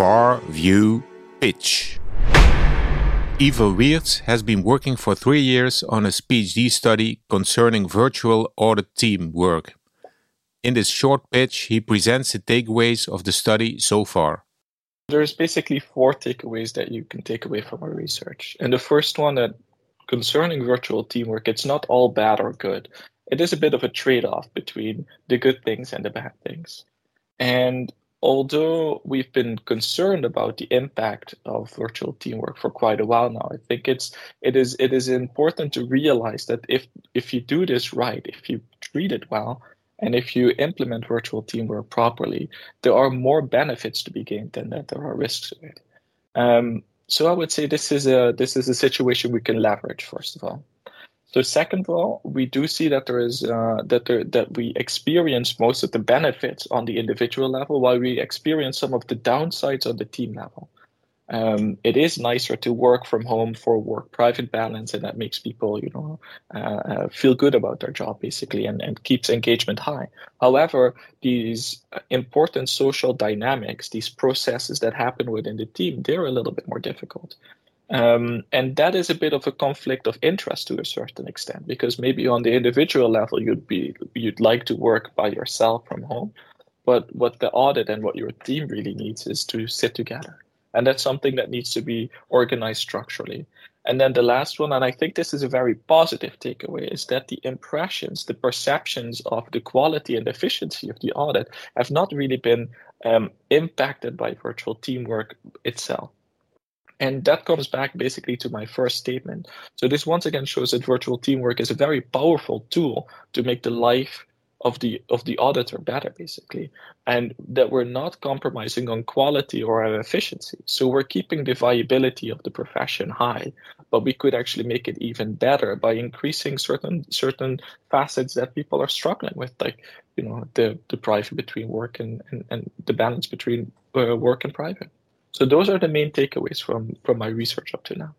FARview Pitch. Iver Wiertz has been working for three years on his PhD study concerning virtual audit team work. In this short pitch, he presents the takeaways of the study so far. There's basically four takeaways that you can take away from our research. And the first one that concerning virtual teamwork, it's not all bad or good. It is a bit of a trade-off between the good things and the bad things. And although we've been concerned about the impact of virtual teamwork for quite a while now, I think it's it is it is important to realize that if if you do this right, if you treat it well, and if you implement virtual teamwork properly, there are more benefits to be gained than that there are risks of it. Um, so I would say this is a this is a situation we can leverage first of all. So second of all, we do see that there is uh, that there, that we experience most of the benefits on the individual level, while we experience some of the downsides on the team level. Um, it is nicer to work from home for work-private balance, and that makes people, you know, uh, uh, feel good about their job basically, and, and keeps engagement high. However, these important social dynamics, these processes that happen within the team, they're a little bit more difficult. Um, and that is a bit of a conflict of interest to a certain extent, because maybe on the individual level you'd be you'd like to work by yourself from home, but what the audit and what your team really needs is to sit together, and that's something that needs to be organized structurally. And then the last one, and I think this is a very positive takeaway, is that the impressions, the perceptions of the quality and efficiency of the audit have not really been um, impacted by virtual teamwork itself. And that comes back basically to my first statement. So this once again shows that virtual teamwork is a very powerful tool to make the life of the of the auditor better basically and that we're not compromising on quality or on efficiency so we're keeping the viability of the profession high but we could actually make it even better by increasing certain certain facets that people are struggling with like you know the the private between work and and, and the balance between uh, work and private so those are the main takeaways from from my research up to now.